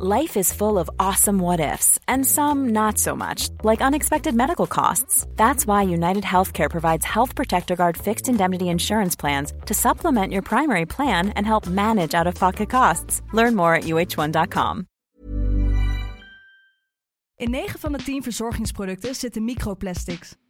Life is full of awesome what ifs, and some not so much, like unexpected medical costs. That's why United Healthcare provides Health Protector Guard fixed indemnity insurance plans to supplement your primary plan and help manage out of pocket costs. Learn more at uh1.com. In 9 van de 10 verzorgingsproducten zitten microplastics.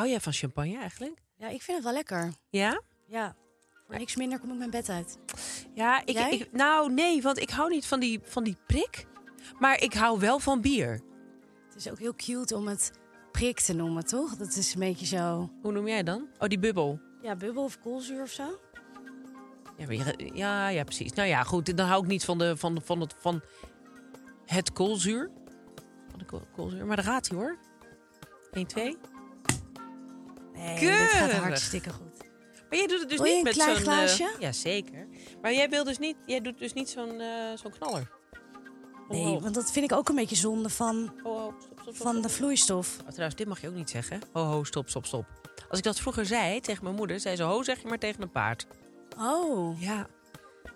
Hou jij van champagne eigenlijk? Ja, ik vind het wel lekker. Ja? Ja. Voor niks minder kom ik mijn bed uit. Ja, ik, ik, nou nee, want ik hou niet van die, van die prik. Maar ik hou wel van bier. Het is ook heel cute om het prik te noemen, toch? Dat is een beetje zo... Hoe noem jij dan? Oh, die bubbel. Ja, bubbel of koolzuur of zo. Ja, je- ja, ja, precies. Nou ja, goed. Dan hou ik niet van, de, van, van, het, van het koolzuur. Van de kool- koolzuur. Maar daar gaat hij hoor. 1, 2. Nee, dit gaat Keurig. hartstikke goed. Maar jij doet het dus Wil je niet een met klein zo'n... glaasje? ja, zeker. Maar jij, wil dus niet, jij doet dus niet zo'n eh, zo'n knaller. Nee, Oh, oh. want dat vind ik ook een beetje zonde van, Oh, oh, stop, stop, stop, van stop. de vloeistof. Oh, trouwens, dit mag je ook niet zeggen. Ho, ho, stop, stop, stop. Als ik dat vroeger zei tegen mijn moeder, zei ze ho zeg je maar tegen een paard. Oh, Ja.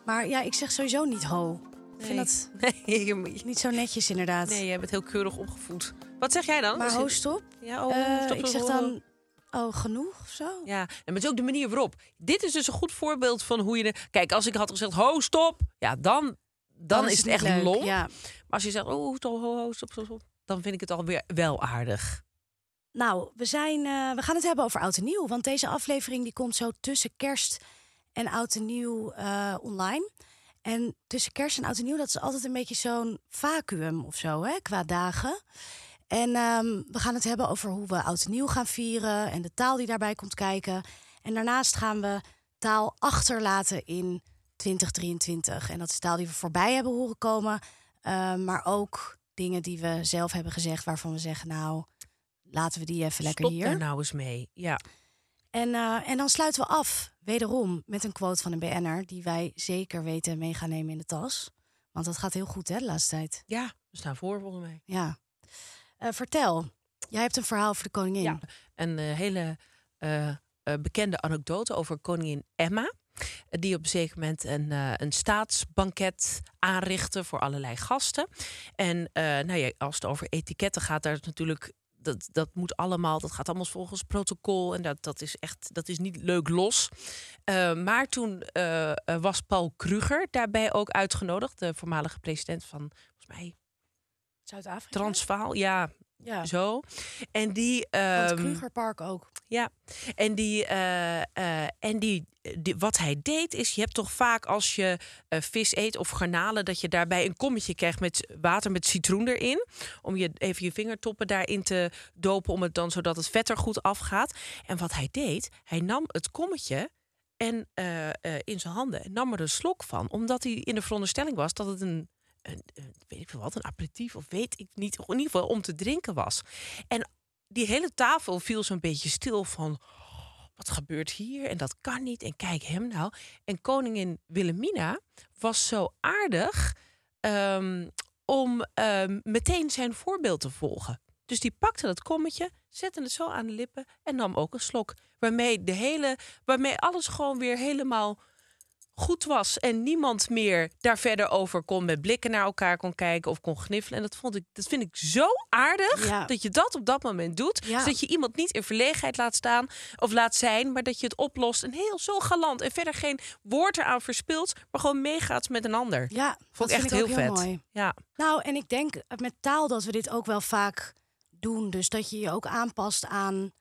maar ja, ik zeg sowieso niet ho. Ik vind dat Nee, je moet- niet zo netjes inderdaad. nee, jij bent heel keurig opgevoed. Wat zeg jij dan? maar Als ho, je- stop. Ja, oh, Eh, stop, ik zeg ho, ho. dan, oh, genoeg of zo? Ja, en maar het is ook de manier waarop. Dit is dus een goed voorbeeld van hoe je... De... Kijk, als ik had gezegd, ho, stop. Ja, dan, dan, is het echt leuk, lomp. Ja. Maar als je zegt, oh, stop, ho, ho, stop, stop, stop. Dan vind ik het alweer wel aardig. Nou, we, zijn, eh, we gaan het hebben over oud en nieuw. Want deze aflevering die komt zo tussen kerst en oud en nieuw eh, online. En tussen kerst en oud en nieuw, dat is altijd een beetje zo'n vacuüm of zo, hè, qua dagen. En ehm, we gaan het hebben over hoe we oud en nieuw gaan vieren en de taal die daarbij komt kijken. En daarnaast gaan we taal achterlaten in 2023. En dat is taal die we voorbij hebben horen komen, eh, maar ook dingen die we zelf hebben gezegd waarvan we zeggen, nou, laten we die even lekker Stop hier. daar nou eens mee. Ja. En, eh, en dan sluiten we af, wederom, met een quote van een BN'er... die wij zeker weten mee gaan nemen in de tas. Want dat gaat heel goed, hè, de laatste tijd. ja, we staan voor volgens mij. Ja. Eh, vertel, jij hebt een verhaal voor de koningin. Ja. Een eh, hele eh, bekende anekdote over koningin Emma. Die op een zeker moment een, een staatsbanket aanrichtte voor allerlei gasten. En nou ja, als het over etiketten gaat, daar is natuurlijk. Dat, dat moet allemaal, dat gaat allemaal volgens protocol. En dat, dat is echt, dat is niet leuk los. Maar toen was Paul Kruger daarbij ook uitgenodigd, de voormalige president van, volgens mij, Zuid-Afrika? Transvaal. Ja, Ja, zo. En die. het ehm, Krugerpark ook. ja, en, die, eh, eh, en die, die, wat hij deed is, je hebt toch vaak als je eh, vis eet of garnalen, dat je daarbij een kommetje krijgt met water met citroen erin. Om je even je vingertoppen daarin te dopen, om het dan zodat het vet er goed afgaat. En wat hij deed, hij nam het kommetje en, in zijn handen en nam er een slok van, omdat hij in de veronderstelling was dat het een, een, weet ik veel wat, een aperitief of weet ik niet, in ieder geval om te drinken was. En die hele tafel viel zo'n beetje stil van... "Oh, wat gebeurt hier? En dat kan niet. En kijk hem nou. En koningin Wilhelmina was zo aardig ehm, om ehm, meteen zijn voorbeeld te volgen. Dus die pakte dat kommetje, zette het zo aan de lippen en nam ook een slok. Waarmee, de hele, waarmee alles gewoon weer helemaal goed was. En niemand meer daar verder over kon met blikken naar elkaar kon kijken of kon gniffelen. En dat, vond ik, dat vind ik zo aardig Ja. dat je dat op dat moment doet. Ja. Zodat je iemand niet in verlegenheid laat staan of laat zijn, maar dat je het oplost. En heel zo galant en verder geen woord eraan verspilt, maar gewoon meegaat met een ander. Ja, Vond dat ik echt heel vet. mooi. Ja. Nou, en ik denk met taal dat we dit ook wel vaak doen. Dus dat je je ook aanpast aan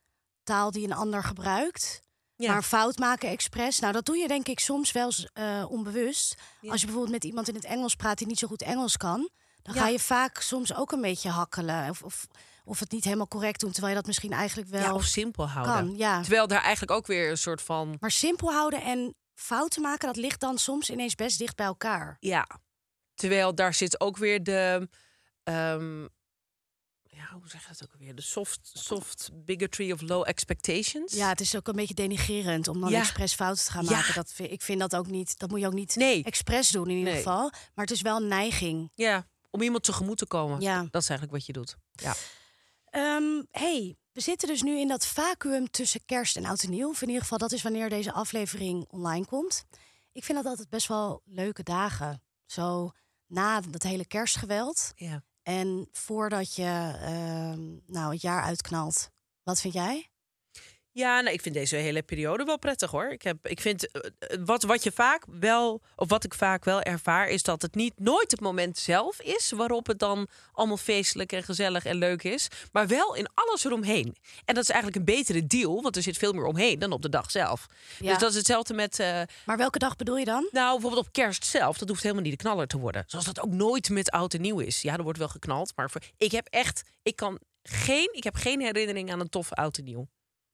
taal die een ander gebruikt. Ja. Maar fout maken expres, nou dat doe je denk ik soms wel eh, onbewust. Ja. Als je bijvoorbeeld met iemand in het Engels praat die niet zo goed Engels kan, dan Ja. ga je vaak soms ook een beetje hakkelen of, of, of het niet helemaal correct doen, terwijl je dat misschien eigenlijk wel Ja, of simpel houden. kan. Ja. Terwijl daar eigenlijk ook weer een soort van... Maar simpel houden en fouten maken, dat ligt dan soms ineens best dicht bij elkaar. Ja. Terwijl daar zit ook weer de... ehm, ja, hoe zeg je dat ook weer? De soft, soft bigotry of low expectations. Ja, het is ook een beetje denigrerend om dan Ja. expres fouten te gaan Ja. maken. Dat, vind- ik vind dat ook niet, dat moet je ook niet Nee. expres doen in ieder Nee. geval. Maar het is wel een neiging. Ja, om iemand tegemoet te komen. Ja. Dat is eigenlijk wat je doet. Ja. Ehm, hey, we zitten dus nu in dat vacuüm tussen kerst en oud en nieuw. Of in ieder geval, dat is wanneer deze aflevering online komt. Ik vind dat altijd best wel leuke dagen. Zo na dat hele kerstgeweld. ja. En voordat je ehm, nou, het jaar uitknalt. Wat vind jij? Ja, nou, ik vind deze hele periode wel prettig hoor. Ik, heb, ik vind eh, eh, wat, wat je vaak wel, of wat ik vaak wel ervaar, is dat het niet nooit het moment zelf is waarop het dan allemaal feestelijk en gezellig en leuk is, maar wel in alles eromheen. En dat is eigenlijk een betere deal, want er zit veel meer omheen dan op de dag zelf. Ja. Dus dat is hetzelfde met. eh, Maar welke dag bedoel je dan? nou, bijvoorbeeld op kerst zelf, dat hoeft helemaal niet de knaller te worden. Zoals dat ook nooit met oud en nieuw is. Ja, er wordt wel geknald, maar voor, ik heb echt, ik kan geen, ik heb geen herinnering aan een toffe oud en nieuw.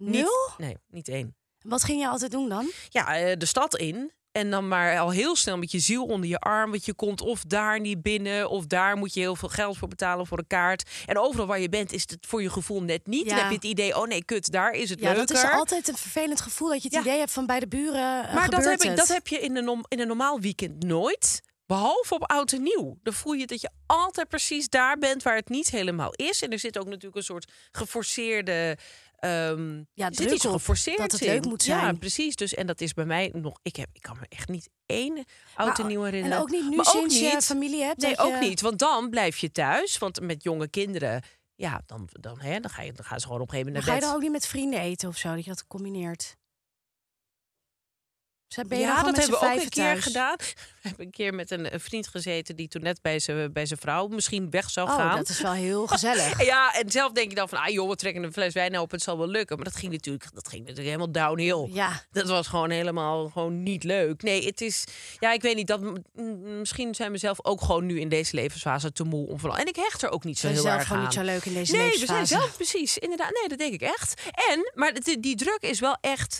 Nul? Nee, niet één. Wat ging je altijd doen dan? Ja, eh, de stad in. En dan maar al heel snel met je ziel onder je arm. Want je komt of daar niet binnen. Of daar moet je heel veel geld voor betalen voor een kaart. En overal waar je bent is het voor je gevoel net niet. Dan heb je het idee, oh nee, kut, daar is het Ja, leuker. dat is altijd een vervelend gevoel dat je het Ja. idee hebt van bij de buren. eh, maar dat heb, ik, dat heb je in een, in een normaal weekend nooit. Behalve op oud en nieuw. Dan voel je dat je altijd precies daar bent waar het niet helemaal is. En er zit ook natuurlijk een soort geforceerde. Ehm Ja, zit iets geforceerd dat het in. leuk moet Ja, zijn. precies. Dus, en dat is bij mij nog. Ik, heb, ik kan me echt niet één oud en nieuw En herinneren. ook niet nu Maar sinds je familie hebt. Nee, ook je- niet. Want dan blijf je thuis. Want met jonge kinderen. Ja, dan, dan, hè, dan, ga je, dan gaan ze gewoon op een gegeven moment ga je naar dan bed. ook niet met vrienden eten of zo, dat je dat combineert? Ben ja, dat hebben we ook een keer thuis? gedaan. We hebben een keer met een, een vriend gezeten die toen net bij zijn bij zijn vrouw misschien weg zou Oh, gaan. dat is wel heel gezellig. Ja, en zelf denk je dan van, ah joh, we trekken een fles wijn open, het zal wel lukken. Maar dat ging natuurlijk, dat ging natuurlijk helemaal downhill. Ja, Dat was gewoon helemaal gewoon niet leuk. Nee, het is, ja, ik weet niet, dat misschien zijn we zelf ook gewoon nu in deze levensfase te moe om van. En ik hecht er ook niet zo we zijn heel zelf erg gewoon aan. niet zo leuk in deze Nee, we levensfase. zijn zelf precies, inderdaad. Nee, dat denk ik echt. En, maar die druk is wel echt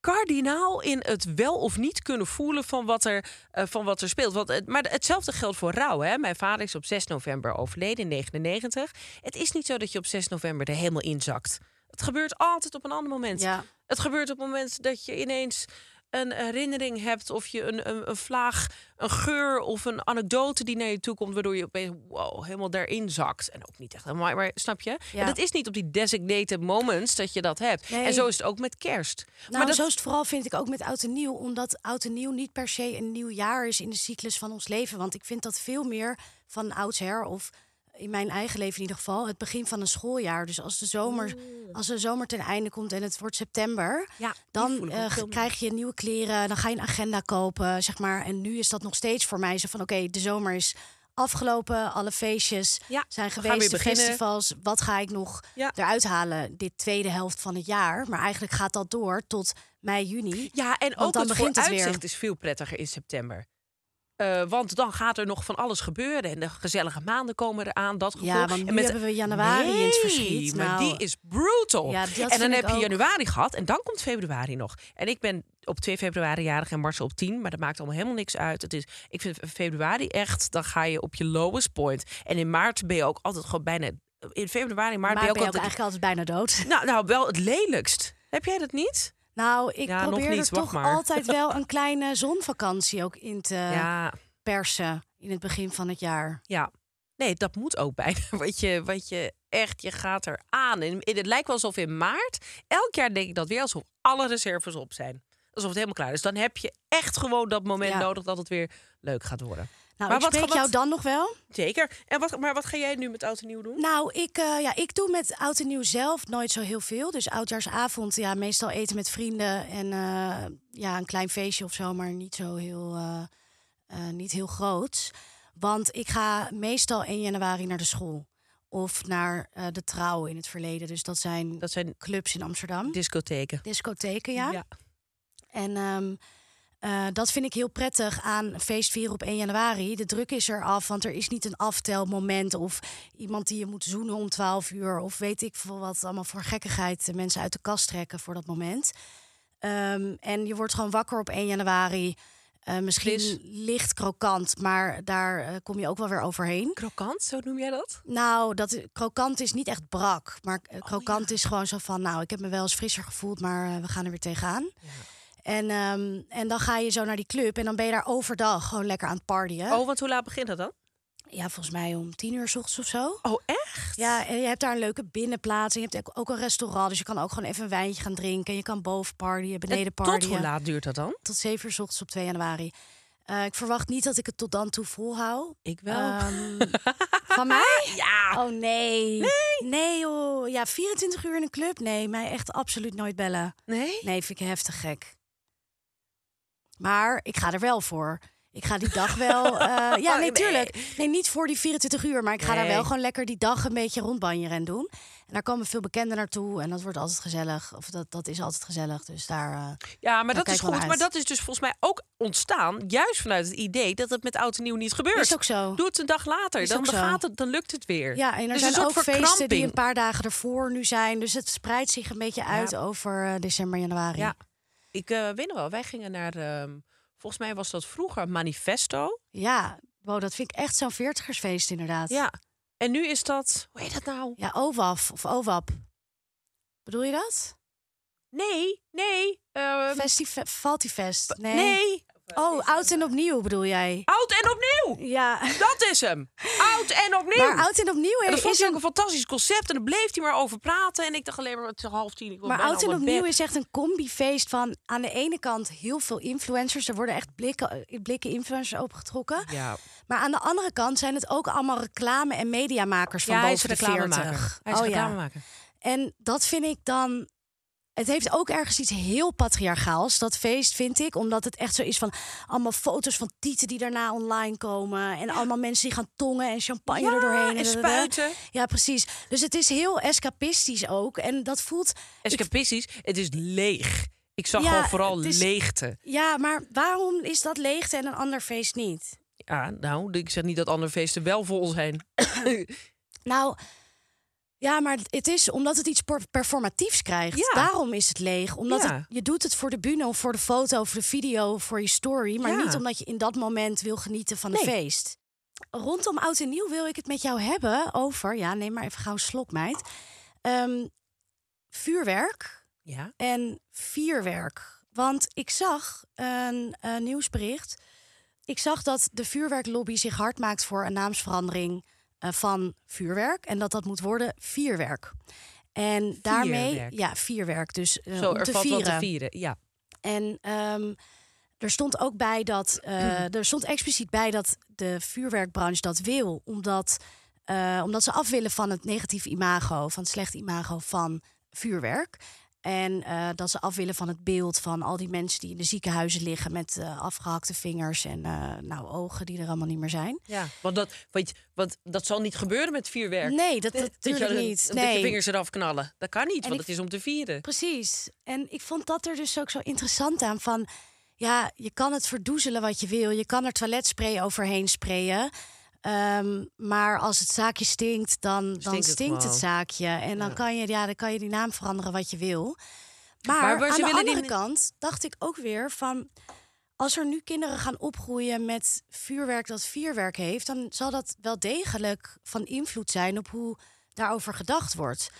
kardinaal in het wel of niet kunnen voelen van wat er, eh, van wat er speelt. Want, maar hetzelfde geldt voor rouw. Hè? Mijn vader is op 6 november overleden in 99. Het is niet zo dat je op 6 november er helemaal inzakt. Het gebeurt altijd op een ander moment. Ja. Het gebeurt op het moment dat je ineens een herinnering hebt of je een, een, een vlaag, een geur of een anekdote die naar je toe komt, waardoor je opeens wow, helemaal daarin zakt. En ook niet echt helemaal, maar snap je? Ja. En dat is niet op die designated moments dat je dat hebt. Nee. En zo is het ook met kerst. Nou, maar dat, zo is het vooral vind ik ook met oud en nieuw. Omdat oud en nieuw niet per se een nieuw jaar is in de cyclus van ons leven. Want ik vind dat veel meer van oudsher of in mijn eigen leven in ieder geval het begin van een schooljaar. Dus als de zomer, als de zomer ten einde komt en het wordt september, ja, dan eh, krijg je nieuwe kleren, dan ga je een agenda kopen, zeg maar. En nu is dat nog steeds voor mij zo van oké, de zomer is afgelopen, alle feestjes Ja, zijn we gaan geweest, weer de festivals. Wat ga ik nog Ja. eruit halen dit tweede helft van het jaar? Maar eigenlijk gaat dat door tot mei, juni. Ja, en ook dan het begint het weer. is veel prettiger in september. Eh, want dan gaat er nog van alles gebeuren. En de gezellige maanden komen eraan. Dat gevoel. Ja, want nu en hebben we januari in het verschiet. maar Nou, die is brutal. Ja, en dan heb je ook. januari gehad. En dan komt februari nog. En ik ben op 2 februari jarig en Marcel op 10. Maar dat maakt allemaal helemaal niks uit. Het is, ik vind februari echt, dan ga je op je lowest point. En in maart ben je ook altijd gewoon bijna... In februari, maart maar ben je ben ook je ook altijd... eigenlijk altijd bijna dood. Nou, nou, wel het lelijkst. Heb jij dat niet? Nou, ik Ja, probeer niet, er toch maar. altijd wel een kleine zonvakantie ook in te ja. persen in het begin van het jaar. Ja, nee, dat moet ook bijna. Want je, want je echt, je gaat er aan. En het lijkt wel alsof in maart, elk jaar denk ik dat weer alsof alle reserves op zijn. Alsof het helemaal klaar is. Dan heb je echt gewoon dat moment Ja. nodig dat het weer leuk gaat worden. Nou, Maar ik wat- spreek jou dan nog wel. Zeker. En wat, maar wat ga jij nu met oud en nieuw doen? Nou, ik, eh, ja, ik doe met oud en nieuw zelf nooit zo heel veel. Dus oudjaarsavond, ja, meestal eten met vrienden en eh, ja, een klein feestje of zo, maar niet zo heel, eh, eh, niet heel groot. Want ik ga meestal 1 januari naar de school. of naar eh, de Trouw in het verleden. Dus dat zijn Dat zijn clubs in Amsterdam. discotheken. Discotheken, ja. En ehm, eh, dat vind ik heel prettig aan feestvieren op 1 januari. De druk is er af, want er is niet een aftelmoment of iemand die je moet zoenen om 12 uur. Of weet ik veel wat allemaal voor gekkigheid de mensen uit de kast trekken voor dat moment. Ehm, en je wordt gewoon wakker op 1 januari. Eh, misschien Fris. licht krokant, maar daar eh, kom je ook wel weer overheen. Krokant, zo noem jij dat? Nou, dat krokant is niet echt brak. Maar eh, krokant is gewoon zo van, nou, ik heb me wel eens frisser gevoeld, maar we gaan er weer tegenaan. En, ehm, en dan ga je zo naar die club en dan ben je daar overdag gewoon lekker aan het partyen. Oh, want hoe laat begint dat dan? Ja, volgens mij om tien uur s ochtends of zo. Oh, echt? Ja, en je hebt daar een leuke binnenplaats. En je hebt ook een restaurant, dus je kan ook gewoon even een wijntje gaan drinken. Je kan boven partyen, beneden En tot partyen. hoe laat duurt dat dan? Tot zeven uur s ochtends op 2 januari. Eh, ik verwacht niet dat ik het tot dan toe volhoud. Ik wel. Ehm, van mij? ja. Oh nee. Nee. joh. Ja, 24 uur in een club? Nee, mij echt absoluut nooit bellen. Nee? Nee, vind ik heftig gek. Maar ik ga er wel voor. Ik ga die dag wel. eh, ja, nee, nee. tuurlijk. Nee, niet voor die 24 uur, maar ik ga daar Nee. wel gewoon lekker die dag een beetje rondbanjeren en doen. En daar komen veel bekenden naartoe en dat wordt altijd gezellig. Of dat, dat is altijd gezellig. Dus daar. eh, Ja, maar dat is goed. Maar dat is dus volgens mij ook ontstaan, juist vanuit het idee dat het met oud en nieuw niet gebeurt. Is ook zo. Doe het een dag later, Is dan, gaat het, dan lukt het weer. Ja, en er Dus zijn ook feesten die een paar dagen ervoor nu zijn. Dus het spreidt zich een beetje uit over eh, december, januari. Ja. Ik eh, weet nog wel, wij gingen naar, ehm, volgens mij was dat vroeger Manifesto. Ja, wow, dat vind ik echt zo'n veertigersfeest inderdaad. Ja. En nu is dat, hoe heet dat nou? Ja, OWAF of OWAP. Bedoel je dat? Nee, nee. ehm, Festive Faltifest. Nee. nee. Oh, oud en opnieuw bedoel jij? Oud en opnieuw. Ja. Dat is hem. Oud en opnieuw. Maar oud en opnieuw en dat vond is ik ook een... fantastisch concept. En dan bleef hij maar over praten. En ik dacht alleen maar, het is half tien. Ik Maar oud en opnieuw bed. is echt een combifeest van aan de ene kant heel veel influencers. Er worden echt blikken, blikken influencers opengetrokken. Ja, Maar aan de andere kant zijn het ook allemaal reclame- en mediamakers van ja hij is boven de reclamemaker. 40. Hij is oh, ja. En dat vind ik dan. Het heeft ook ergens iets heel patriarchaals, dat feest, vind ik. Omdat het echt zo is van allemaal foto's van tieten die daarna online komen. En allemaal mensen die gaan tongen en champagne Ja, er doorheen. en spuiten. Ja, precies. Dus het is heel escapistisch ook. En dat voelt... ik- Escapistisch, het is leeg. Ik zag Ja, gewoon vooral is- leegte. ja, maar waarom is dat leegte en een ander feest niet? Ja, nou, ik zeg niet dat andere feesten wel vol zijn. Nou, ja, maar het is omdat het iets per- performatiefs krijgt. Ja. Daarom is het leeg. Omdat Ja. het, je doet het voor de bühne of voor de foto of de video voor je story. Maar Ja. niet omdat je in dat moment wil genieten van een Nee. feest. Rondom Oud en Nieuw wil ik het met jou hebben over... Ja, neem maar even gauw een slok, meid. Ehm, vuurwerk Ja. en vierwerk. Want ik zag een, eh, nieuwsbericht. Ik zag dat de vuurwerklobby zich hard maakt voor een naamsverandering van vuurwerk. En dat dat moet worden vierwerk. En daarmee, Vierwerk. ja, vierwerk. Dus eh, Zo, om er te valt vieren. wat te vieren. Ja. En ehm, er stond ook bij dat. eh, er stond expliciet bij dat de vuurwerkbranche dat wil, omdat, eh, omdat ze af willen van het negatieve imago, van het slechte imago van vuurwerk. En eh, dat ze af willen van het beeld van al die mensen die in de ziekenhuizen liggen met eh, afgehakte vingers en eh, nou, ogen die er allemaal niet meer zijn. ja. Want, dat, want, want dat zal niet gebeuren met vuurwerk. Nee, dat, dat je, natuurlijk dat niet. je Nee. vingers eraf knallen. Dat kan niet, En want ik- het is om te vieren. Precies. En ik vond dat er dus ook zo interessant aan van... Ja, je kan het verdoezelen wat je wil. Je kan er toiletspray overheen sprayen. Ehm, maar als het zaakje stinkt, dan, dan Stinkt het stinkt het, zaakje. En dan, Ja. kan je, ja, dan kan je die naam veranderen wat je wil. Maar, aan de die andere kant dacht ik ook weer van... Als er nu kinderen gaan opgroeien met vuurwerk dat vuurwerk heeft... dan zal dat wel degelijk van invloed zijn op hoe daarover gedacht wordt.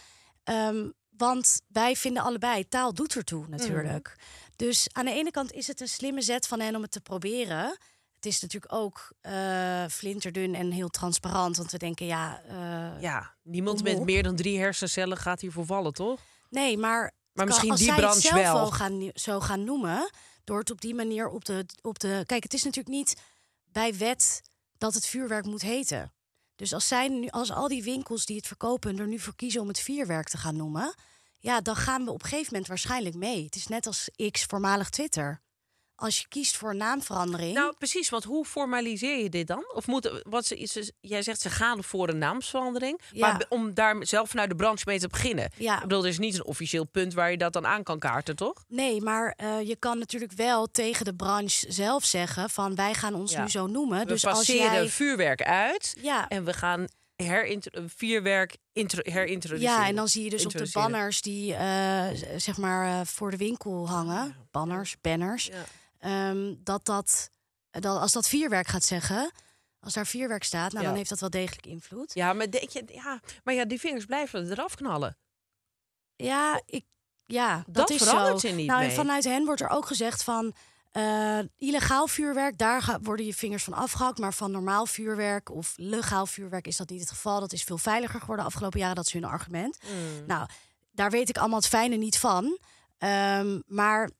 Ehm, want wij vinden allebei, taal doet ertoe natuurlijk. Dus aan de ene kant is het een slimme zet van hen om het te proberen. Het is natuurlijk ook eh, flinterdun en heel transparant. Want we denken, ja, eh, Ja, niemand met meer dan drie hersencellen gaat hiervoor vallen, toch? nee, maar, Maar kan- misschien als die zij branche het zelf wel. gaan, zo gaan noemen... door het op die manier op de, op de... Kijk, het is natuurlijk niet bij wet dat het vuurwerk moet heten. Dus als, zij nu, als al die winkels die het verkopen er nu voor kiezen om het vuurwerk te gaan noemen... ja, dan gaan we op een gegeven moment waarschijnlijk mee. Het is net als X, voormalig Twitter. Als je kiest voor een naamverandering. Nou, precies, want hoe formaliseer je dit dan? Of moet, wat ze, ze- jij zegt ze gaan voor een naamsverandering, Ja. maar om daar zelf vanuit de branche mee te beginnen. Ja. Ik bedoel, er is niet een officieel punt waar je dat dan aan kan kaarten, toch? Nee, maar eh, je kan natuurlijk wel tegen de branche zelf zeggen van wij gaan ons Ja. nu zo noemen. We dus als passeren jij, vuurwerk uit ja, en we gaan intro- herintroduceren. ja, en dan zie je dus op de banners die eh, zeg maar eh, voor de winkel hangen, banners, banners, Ja. Ehm, dat dat, dat als dat vuurwerk gaat zeggen, als daar vuurwerk staat, nou Ja. dan heeft dat wel degelijk invloed. Ja, maar je, ja, maar ja, die vingers blijven eraf knallen. Ja, ik, ja dat, Dat is verandert zo. niet nou, en vanuit hen wordt er ook gezegd van eh, illegaal vuurwerk, daar worden je vingers van afgehakt. Maar van normaal vuurwerk of legaal vuurwerk is dat niet het geval. Dat is veel veiliger geworden de afgelopen jaren. Dat is hun argument. Mm. Nou, daar weet ik allemaal het fijne niet van. Ehm, maar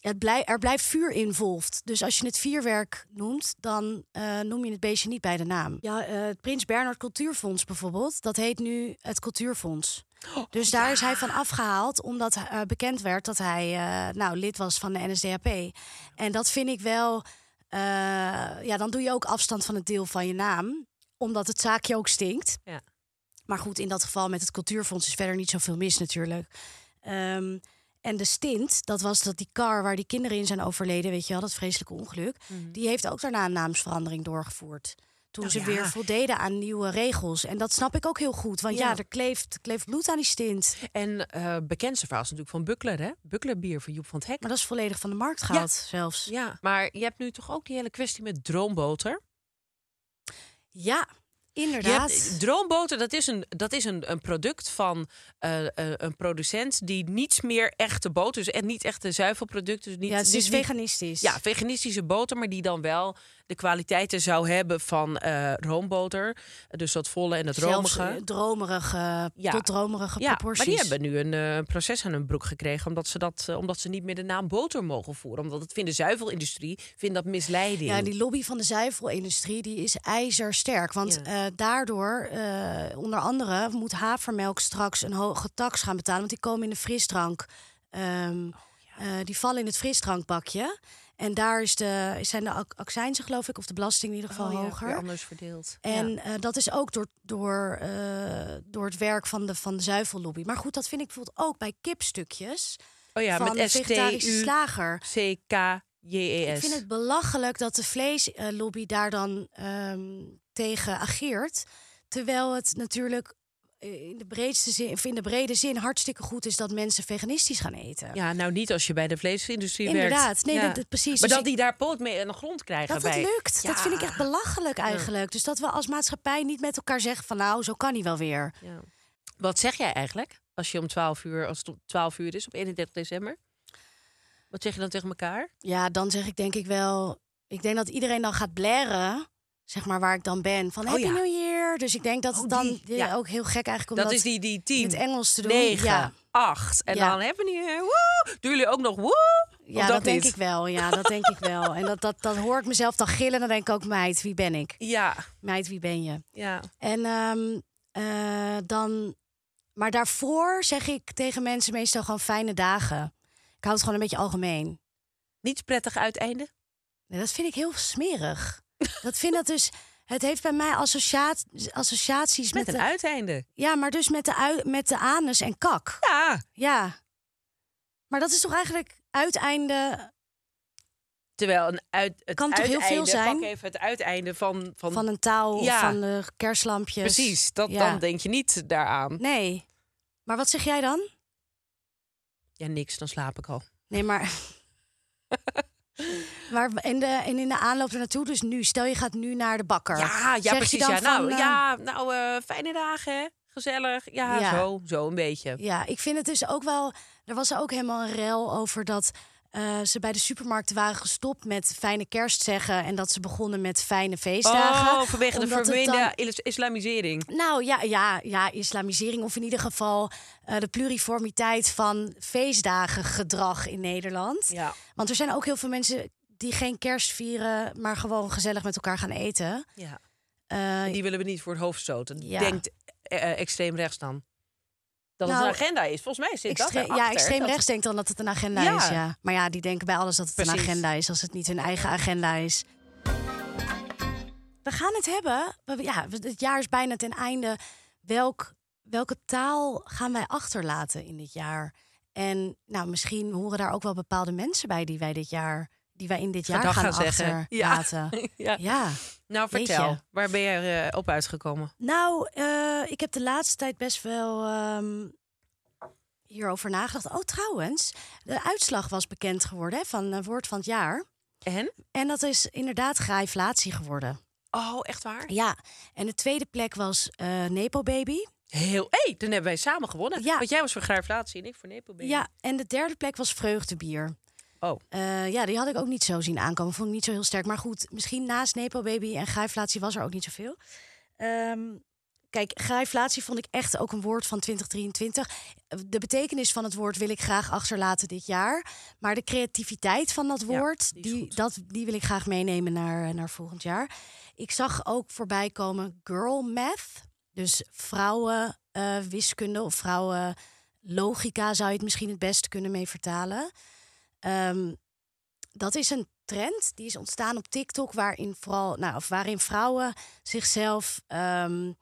het blij, er blijft vuur involved. Dus als je het vuurwerk noemt, dan eh, noem je het beestje niet bij de naam. Ja, eh, het Prins Bernhard Cultuurfonds bijvoorbeeld, dat heet nu het Cultuurfonds. Dus daar is hij van afgehaald, omdat eh, bekend werd dat hij nou, lid was van de NSDAP. En dat vind ik wel. ja, dan doe je ook afstand van het deel van je naam, omdat het zaakje ook stinkt. Ja. Maar goed, in dat geval met het Cultuurfonds is verder niet zoveel mis natuurlijk. Ehm, en de stint, dat was dat die car waar die kinderen in zijn overleden, weet je wel, dat vreselijke ongeluk. Die heeft ook daarna een naamsverandering doorgevoerd. Toen Oh, ze ja. weer voldeden aan nieuwe regels. En dat snap ik ook heel goed. Want ja, Ja. er kleeft, kleeft bloed aan die stint. En eh bekendste verhaal is natuurlijk van Buckler, hè? Buckler bier van Joep van het Hek. Maar dat is volledig van de markt gehaald zelfs. Ja, maar je hebt nu toch ook die hele kwestie met droomboter? Ja, inderdaad. hebt, droomboter, dat is een, dat is een, een product van eh, eh, een producent die niets meer echte boter, dus en niet echte zuivelproducten. Dus niet, ja, het is dus niet- veganistisch. Ja, veganistische boter, maar die dan wel de kwaliteiten zou hebben van eh, roomboter. Dus dat volle en het Zelfs romige. eh, dromerige, Ja. tot dromerige Ja, proporties. maar die hebben nu een eh, proces aan hun broek gekregen... Omdat ze, dat, eh, omdat ze niet meer de naam boter mogen voeren. Omdat het vindt de zuivelindustrie vindt dat misleiding. Ja, die lobby van de zuivelindustrie die is ijzersterk. Want Ja. eh, daardoor, eh, onder andere, moet havermelk straks een hoge tax gaan betalen. Want die komen in de frisdrank. ehm, eh, die vallen in het frisdrankbakje. En daar is de, zijn de ac- accijnsen, geloof ik, of de belasting in ieder geval Oh ja, hoger. anders verdeeld. En Ja. eh, dat is ook door, door, eh, door het werk van de, van de zuivellobby. Maar goed, dat vind ik bijvoorbeeld ook bij kipstukjes. oh ja, van met vegetarische slager. S-T-U-C-K-J-E-S. Ik vind het belachelijk dat de vleeslobby daar dan ehm, tegen ageert. Terwijl het natuurlijk in de, breedste zin, of in de brede zin hartstikke goed is dat mensen veganistisch gaan eten. Ja, nou niet als je bij de vleesindustrie werkt. Inderdaad, nee, Ja. dat, dat- precies. Maar Dus dat ik- die daar poot mee aan de grond krijgen. dat dat bij. lukt, dat vind ik echt belachelijk eigenlijk. Dus dat we als maatschappij niet met elkaar zeggen van nou, zo kan hij wel weer. Ja. Wat zeg jij eigenlijk als je om 12 uur, als het om 12 uur is op 31 december? Wat zeg je dan tegen elkaar? Ja, dan zeg ik denk ik wel. Ik denk dat iedereen dan gaat blaren. Zeg maar waar ik dan ben. Van Oh, Happy ja. New Dus ik denk dat Oh, het dan die, ja, ja. ook heel gek eigenlijk om dat dat is die, die in 10, het Engels te doen. 9, Ja, 8. En Ja. dan hebben we nu, woe! Doen jullie ook nog woe? ja dat, denk ik wel. Ja, dat denk ik wel. En dat, dat, dat hoor ik mezelf dan gillen. Dan denk ik ook, meid, wie ben ik? Ja, Meid, wie ben je? ja. En ehm, eh, dan... Maar daarvoor zeg ik tegen mensen meestal gewoon fijne dagen. Ik hou het gewoon een beetje algemeen. Niet prettig uiteinde? Nee, dat vind ik heel smerig. dat vind dat dus... Het heeft bij mij associaat, associaties Met met, een de, uiteinde. Ja, maar dus met de, ui, met de anus en kak. Ja. Ja. Maar dat is toch eigenlijk uiteinde Terwijl een uit, het Kan toch heel veel zijn? Pak even het uiteinde van... van, van een touw Ja. of van de kerstlampjes. Precies, dat, Ja. dan denk je niet daaraan. Nee. Maar wat zeg jij dan? Ja, niks, dan slaap ik al. Nee, maar... maar in de, en in de aanloop er naartoe, dus nu, stel je gaat nu naar de bakker. Ja, ja precies. dan Ja, nou, van, eh, ja, nou eh, fijne dagen, gezellig. Ja, Ja. Zo, zo een beetje. Ja, ik vind het dus ook wel. Er was ook helemaal een rel over dat eh, ze bij de supermarkten waren gestopt met fijne kerst zeggen en dat ze begonnen met fijne feestdagen. Oh, vanwege de vermeende dan- islamisering. Nou ja, ja, ja, islamisering of in ieder geval de pluriformiteit van feestdagengedrag in Nederland. Ja. Want er zijn ook heel veel mensen die geen kerst vieren, maar gewoon gezellig met elkaar gaan eten. ja. Eh, Die willen we niet voor het hoofd stoten. Ja. Denkt eh, eh, extreem rechts dan. dat het Nou, een agenda is. Volgens mij zit dat ja, extreem Dat- rechts denkt dan dat het een agenda Ja. is. Ja. Maar ja, die denken bij alles dat het een agenda is, als het niet hun eigen agenda is. We gaan het hebben. Ja, het jaar is bijna ten einde. Welk, welke taal gaan wij achterlaten in dit jaar? En nou, misschien horen daar ook wel bepaalde mensen bij die wij dit jaar, die wij in dit jaar gaan, gaan zeggen. Ja. ja. Ja. Nou, vertel. Waar ben je eh, op uitgekomen? Nou, eh, ik heb de laatste tijd best wel ehm, hierover nagedacht. Oh, trouwens, de uitslag was bekend geworden hè, van uh, woord van het jaar. En? En dat is inderdaad graiflatie geworden. Oh, echt waar? Ja, en de tweede plek was eh Nepo Baby. Heel. Hé, hey, dan hebben wij samen gewonnen. Ja. Want jij was voor graiflatie en ik voor Nepo Baby. Ja, en de derde plek was Vreugdebier. Oh. Eh, ja, die had ik ook niet zo zien aankomen. Vond ik niet zo heel sterk. Maar goed, misschien naast Nepo Baby en graiflatie was er ook niet zoveel. Ehm kijk, graiflatie vond ik echt ook een woord van 2023. De betekenis van het woord wil ik graag achterlaten dit jaar. Maar de creativiteit van dat Ja, woord, die dat, die wil ik graag meenemen naar, naar volgend jaar. Ik zag ook voorbij komen girl math. Dus vrouwen eh, wiskunde of vrouwen logica zou je het misschien het beste kunnen mee vertalen. Ehm, dat is een trend die is ontstaan op TikTok, waarin vooral, nou, of waarin vrouwen zichzelf ehm,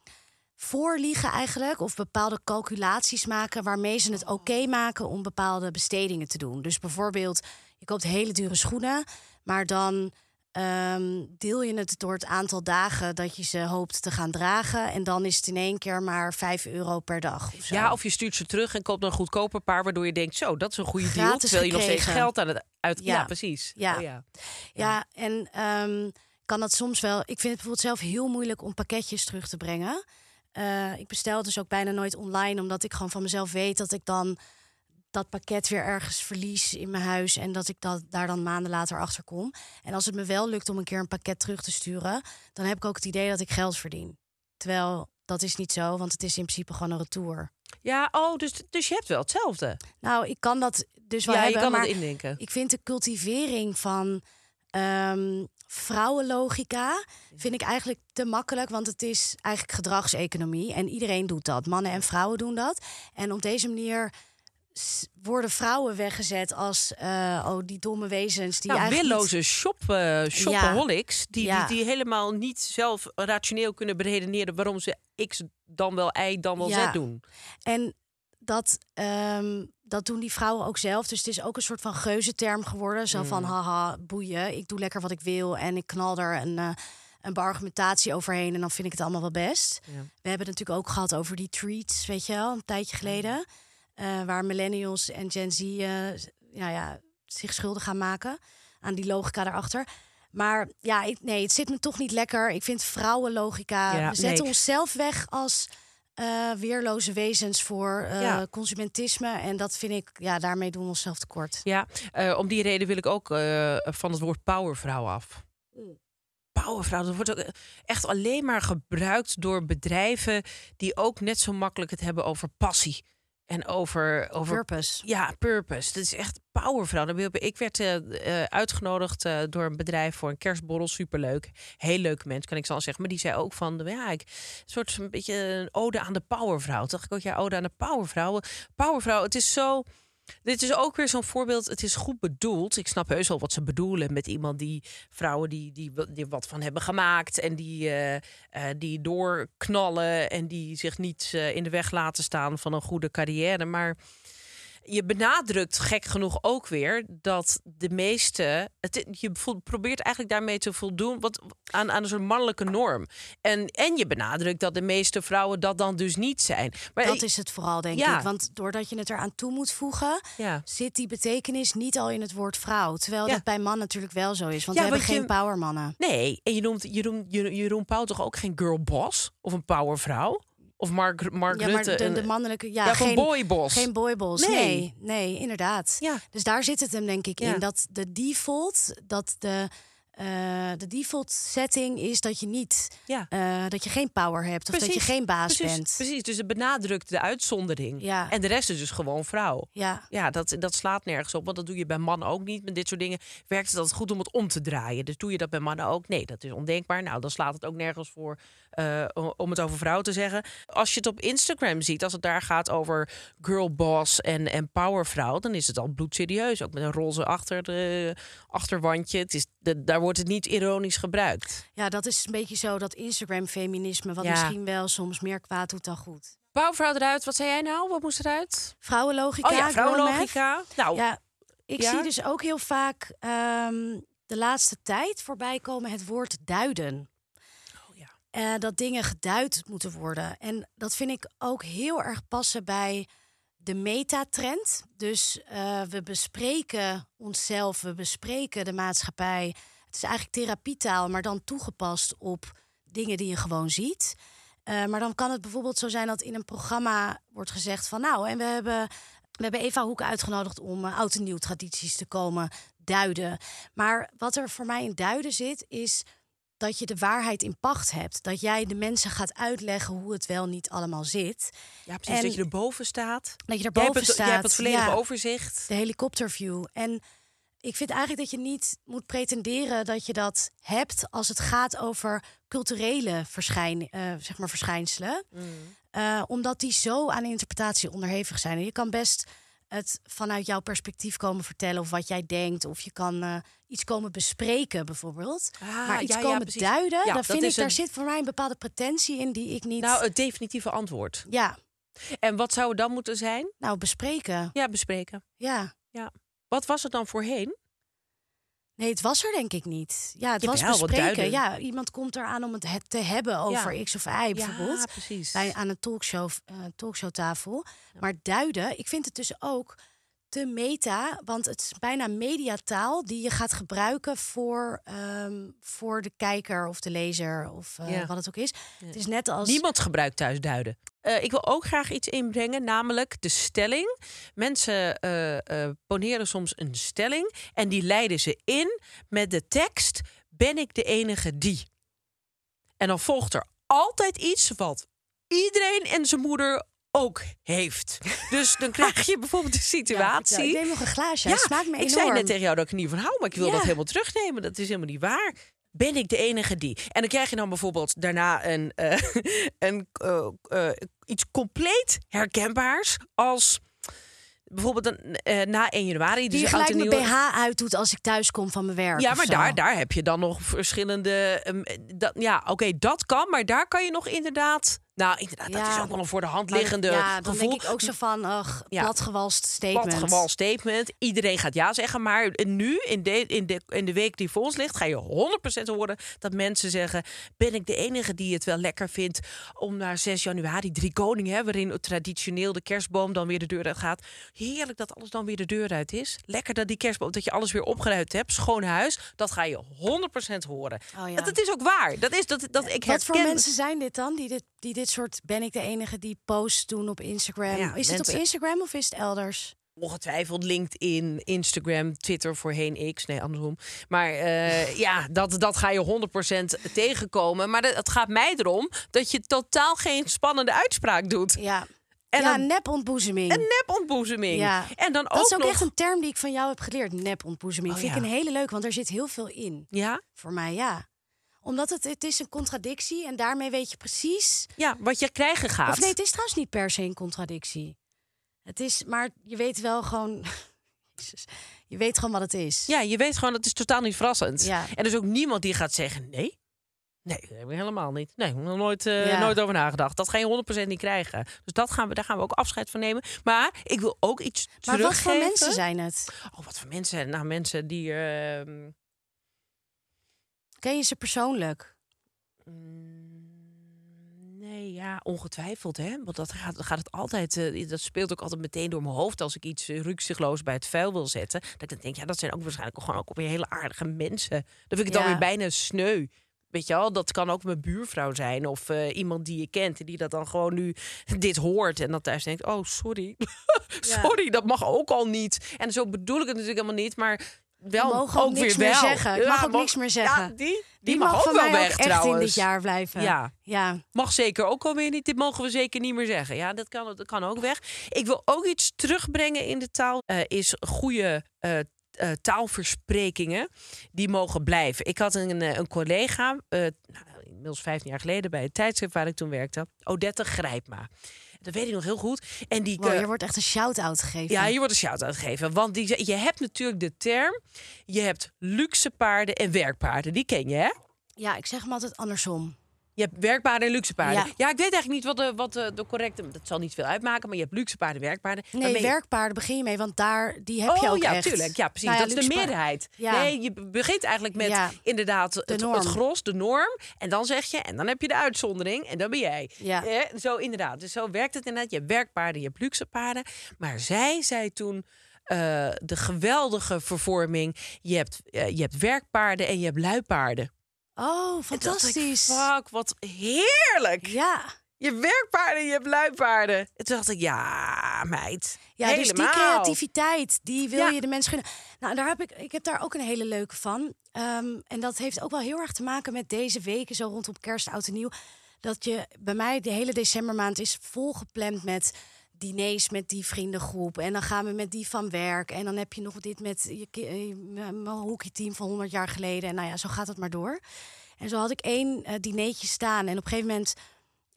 voorliegen eigenlijk, of bepaalde calculaties maken waarmee ze het oké maken om bepaalde bestedingen te doen. Dus bijvoorbeeld, je koopt hele dure schoenen, maar dan ehm, deel je het door het aantal dagen dat je ze hoopt te gaan dragen, en dan is het in één keer maar 5 euro per dag. Of zo. Ja, of je stuurt ze terug en koopt een goedkoper paar, waardoor je denkt, zo, dat is een goede deal. Gratis Terwijl je nog steeds geld aan het uit. Ja, Ja. precies. Ja. Oh, ja. Ja, en ehm, kan dat soms wel. Ik vind het bijvoorbeeld zelf heel moeilijk om pakketjes terug te brengen. Eh, ik bestel dus ook bijna nooit online, omdat ik gewoon van mezelf weet dat ik dan dat pakket weer ergens verlies in mijn huis en dat ik dat daar dan maanden later achter kom. En als het me wel lukt om een keer een pakket terug te sturen, dan heb ik ook het idee dat ik geld verdien. Terwijl dat is niet zo, want het is in principe gewoon een retour. Ja, oh, dus, dus je hebt wel hetzelfde. Nou, ik kan dat dus wel ja, hebben, je kan het indenken. ik vind de cultivering van ehm, vrouwenlogica vind ik eigenlijk te makkelijk, want het is eigenlijk gedragseconomie en iedereen doet dat. Mannen en vrouwen doen dat. En op deze manier worden vrouwen weggezet als oh die domme wezens die Nou, eigenlijk niet- willoze shop, eh shopaholics, die, Ja. die, die helemaal niet zelf rationeel kunnen beredeneren waarom ze X dan wel Y dan wel Ja. Z doen. En dat, ehm, dat doen die vrouwen ook zelf. Dus het is ook een soort van geuzenterm geworden. Zo Mm. van, haha, boeien. Ik doe lekker wat ik wil en ik knal er een, eh een beargumentatie overheen... en dan vind ik het allemaal wel best. We hebben het natuurlijk ook gehad over die treats, weet je wel, een tijdje geleden. Eh, waar millennials en Gen Z eh, ja, ja, zich schuldig gaan maken aan die logica daarachter. Maar ja, ik, nee, het zit me toch niet lekker. Ik vind vrouwenlogica. Ja, we zetten nee. onszelf weg als eh, weerloze wezens voor Ja. consumentisme. En dat vind ik, ja, daarmee doen we onszelf tekort. Ja, om die reden wil ik ook van het woord powervrouw af. Mm. Powervrouw, dat wordt ook echt alleen maar gebruikt door bedrijven die ook net zo makkelijk het hebben over passie. En over, over Purpose. Ja, purpose. Dat is echt powervrouw. Ik werd eh, eh, uitgenodigd eh, door een bedrijf voor een kerstborrel. Superleuk. Heel leuk mens, kan ik zo zeggen. Maar die zei ook van, ja, ik, een soort een beetje een ode aan de powervrouw. Toen dacht ik ook, ja, ode aan de powervrouw. Powervrouw, het is zo... Dit is ook weer zo'n voorbeeld. Het is goed bedoeld. Ik snap heus wel wat ze bedoelen met iemand die vrouwen die, die, die wat van hebben gemaakt en die, eh, eh, die doorknallen en die zich niet eh, in de weg laten staan van een goede carrière. Maar je benadrukt gek genoeg ook weer dat de meeste. Het, je probeert eigenlijk daarmee te voldoen wat, aan, aan een soort mannelijke norm. En, en je benadrukt dat de meeste vrouwen dat dan dus niet zijn. Maar Dat is het vooral, denk Ja. ik. Want doordat je het eraan toe moet voegen, ja. zit die betekenis niet al in het woord vrouw. Terwijl Ja. dat bij mannen natuurlijk wel zo is. Want we hebben geen je- powermannen. Nee, en je noemt Jeroen, Jeroen, Jeroen Pauw toch ook geen girl boss? Of een powervrouw? Of Mark, Mark Ja, maar Rutte? de, een- de mannelijke... Ja, geen, boyboss. Geen boyballs. Nee. Nee. nee, inderdaad. Ja. Dus daar zit het hem denk ik in. Dat de default, dat de eh, de default setting is dat je niet, Ja. eh, dat je geen power hebt of dat je geen baas precies, bent. Precies, dus het benadrukt de uitzondering. Ja. En de rest is dus gewoon vrouw. Ja, Ja, dat, dat slaat nergens op. Want dat doe je bij mannen ook niet. Met dit soort dingen werkt het altijd goed om het om te draaien. Dus doe je dat bij mannen ook? Nee, dat is ondenkbaar. Nou, dan slaat het ook nergens voor eh, om het over vrouwen te zeggen. Als je het op Instagram ziet, als het daar gaat over girlboss en, en powervrouw, dan is het al bloedserieus. Ook met een roze achter, de, achterwandje. Het is, de, daar wordt het niet ironisch gebruikt. ja, dat is een beetje zo dat Instagram-feminisme, wat Ja. misschien wel soms meer kwaad doet dan goed. Powervrouw eruit, wat zei jij nou? Wat moest eruit? Vrouwenlogica. Oh ja, vrouwenlogica. Nou, Ja, ik Ja? zie dus ook heel vaak ehm, de laatste tijd voorbij komen het woord duiden. Oh ja. Eh, dat dingen geduid moeten worden. En dat vind ik ook heel erg passen bij de metatrend. Dus eh, we bespreken onszelf, we bespreken de maatschappij. Het is eigenlijk therapietaal, maar dan toegepast op dingen die je gewoon ziet. Eh, maar dan kan het bijvoorbeeld zo zijn dat in een programma wordt gezegd van nou, en we hebben, we hebben Eva Hoek uitgenodigd om eh, oud en nieuw tradities te komen duiden. Maar wat er voor mij in duiden zit, is dat je de waarheid in pacht hebt. Dat jij de mensen gaat uitleggen hoe het wel niet allemaal zit. ja, precies. En- dat je erboven staat. Dat je Jij hebt erboven het, staat. jij hebt het volledige Ja, overzicht. De helikopterview. En ik vind eigenlijk dat je niet moet pretenderen dat je dat hebt als het gaat over culturele verschijn, eh, zeg maar verschijnselen. Eh, omdat die zo aan interpretatie onderhevig zijn. En je kan best het vanuit jouw perspectief komen vertellen of wat jij denkt. Of je kan eh, iets komen bespreken bijvoorbeeld. Ah, maar iets ja, ja, komen duiden, Ja, daar, dat vind ik, daar een- zit voor mij een bepaalde pretentie in die ik niet... Nou, het definitieve antwoord. ja, En wat zou het dan moeten zijn? nou bespreken. Ja, bespreken. Ja. Wat was het dan voorheen? Nee, het was er denk ik niet. Ja, het was Jawel, bespreken. Ja, iemand komt eraan om het he- te hebben over Ja. X of Y bijvoorbeeld. Ja, precies. Bij, aan een talkshow, eh, talkshowtafel. Maar duiden, ik vind het dus ook te meta, want het is bijna mediataal die je gaat gebruiken voor, ehm, voor de kijker of de lezer of eh, Ja. wat het ook is. Het is net als Niemand gebruikt thuis duiden. Eh, ik wil ook graag iets inbrengen, namelijk de stelling. Mensen eh, poneren soms een stelling en die leiden ze in met de tekst: Ben ik de enige die? En dan volgt er altijd iets wat iedereen en zijn moeder ook heeft. Dus dan krijg je bijvoorbeeld de Ja, situatie. vertel. ik neem nog een glaasje. het smaakt me ik enorm. zei net tegen jou dat ik er niet van hou, maar ik wil Ja. dat helemaal terugnemen. Dat is helemaal niet waar. Ben ik de enige die? En dan krijg je dan bijvoorbeeld daarna een, eh, een, eh, eh, iets compleet herkenbaars als bijvoorbeeld een, na 1 januari. die dus je oud gelijk mijn BH uitdoet als ik thuis kom van mijn werk. Ja, maar daar, daar heb je dan nog verschillende. ehm, dat, ja, oké, dat kan, maar daar kan je nog inderdaad. Nou, inderdaad, dat Ja. is ook wel een voor de hand Maar liggende Ja, dan gevoel. denk ik ook zo van, ach, Ja. platgewalst statement. Platgewal statement. Iedereen gaat ja zeggen. Maar nu, in de, in, de, in de week die voor ons ligt, ga je 100% horen dat mensen zeggen: Ben ik de enige die het wel lekker vindt om naar 6 januari, drie koningen, hè, waarin traditioneel de kerstboom dan weer de deur uit gaat. Heerlijk dat alles dan weer de deur uit is. Lekker dat die kerstboom, dat je alles weer opgeruimd hebt. Schoon huis. Dat ga je 100% horen. Oh ja. dat, dat is ook waar. Dat is dat, dat ik Wat voor herken- mensen zijn dit dan? Die dit, die dit soort, ben ik de enige die posts doen op Instagram? Ja, is het op Instagram of is het elders? Ongetwijfeld LinkedIn, Instagram, Twitter voorheen X. Nee, andersom. Maar eh, ja, dat, dat ga je 100% tegenkomen. Maar het gaat mij erom dat je totaal geen spannende uitspraak doet. Ja, En ja dan- nepontboezeming. Een nepontboezeming. Ja. En dan dat ook, is ook nog... echt een term die ik van jou heb geleerd, nepontboezeming. Oh, Vind ja. ik een hele leuk, want er zit heel veel in. Ja? Voor mij, ja. Omdat het, het is een contradictie en daarmee weet je precies... ja, wat je krijgen gaat. Of nee, het is trouwens niet per se een contradictie. Het is, maar je weet wel gewoon... Je weet gewoon wat het is. Ja, je weet gewoon, het is totaal niet verrassend. Ja. En er is ook niemand die gaat zeggen, nee. Nee, dat helemaal niet. Nee, nog nooit, Ja. nooit over nagedacht. Dat ga je 100% niet krijgen. Dus dat gaan we, daar gaan we ook afscheid van nemen. Maar ik wil ook iets maar wat teruggeven. voor mensen zijn het? Oh, wat voor mensen? Nou, mensen die... ehm, Ken je ze persoonlijk? mm, nee, ja, ongetwijfeld, hè. Want dat gaat, gaat het altijd... eh, dat speelt ook altijd meteen door mijn hoofd... als ik iets uh, rukzichtloos bij het vuil wil zetten. Dat ik dan denk, ja, dat zijn ook waarschijnlijk gewoon ook weer hele aardige mensen. Dan vind ik het Ja. dan weer bijna sneu. Weet je wel, dat kan ook mijn buurvrouw zijn of eh, iemand die je kent en die dat dan gewoon nu dit hoort en dat thuis denkt: Oh, sorry. sorry, dat mag ook al niet. En zo bedoel ik het natuurlijk helemaal niet, maar wel mogen ook ook niks weer meer wel. zeggen. Ik Ja, mag ook mag- niks meer zeggen. Ja, die, die, Die, mag, mag, ook van wel mij weg ook echt trouwens. in dit jaar blijven. Ja. ja. Mag zeker ook alweer niet. Dit mogen we zeker niet meer zeggen. Ja, dat kan, dat kan ook weg. Ik wil ook iets terugbrengen in de taal. eh, is goede eh, eh, taalversprekingen. Die mogen blijven. Ik had een, een collega, nou, inmiddels 15 jaar geleden bij het tijdschrift waar ik toen werkte. Odette Grijpma. Dat weet ik nog heel goed. En die, Wow, eh, hier wordt echt een shout-out gegeven. ja, hier wordt een shout-out gegeven. Want die, je hebt natuurlijk de term... je hebt luxe paarden en werkpaarden. Die ken je, hè? Ja, ik zeg hem altijd andersom. Je hebt werkpaarden en luxe paarden. Ja, Ja. ik weet eigenlijk niet wat de, wat de, de correcte... Dat zal niet veel uitmaken, maar je hebt luxe paarden, werkpaarden. Nee, Waarmee- werkpaarden begin je mee, want daar die heb je oh ook ja, echt. tuurlijk. Ja, precies. Nou dat is de meerderheid. Ja. Nee, je begint eigenlijk met inderdaad het, het gros, de norm. En dan zeg je, en dan heb je de uitzondering. En dan ben jij. Ja. Eh, zo inderdaad. Dus zo werkt het inderdaad. Je hebt werkpaarden, je hebt luxe paarden. Maar zij zei toen... eh, de geweldige vervorming. Je hebt, eh, je hebt werkpaarden en je hebt luipaarden. Oh, dacht ik, fantastisch. fuck, wat heerlijk. Ja. Je hebt werkpaarden, je hebt luipaarden. En toen dacht ik, ja, meid. Ja, dus die creativiteit, die wil Ja. je de mensen gunnen. Nou, daar heb ik, ik heb daar ook een hele leuke van. Ehm, en dat heeft ook wel heel erg te maken met deze weken, zo rondom kerst, oud en nieuw. Dat je bij mij de hele decembermaand is volgepland met diners met die vriendengroep. En dan gaan we met die van werk. En dan heb je nog dit met je, eh, mijn hockeyteam van 100 jaar geleden. En nou ja, zo gaat het maar door. En zo had ik één eh dinertje staan. En op een gegeven moment...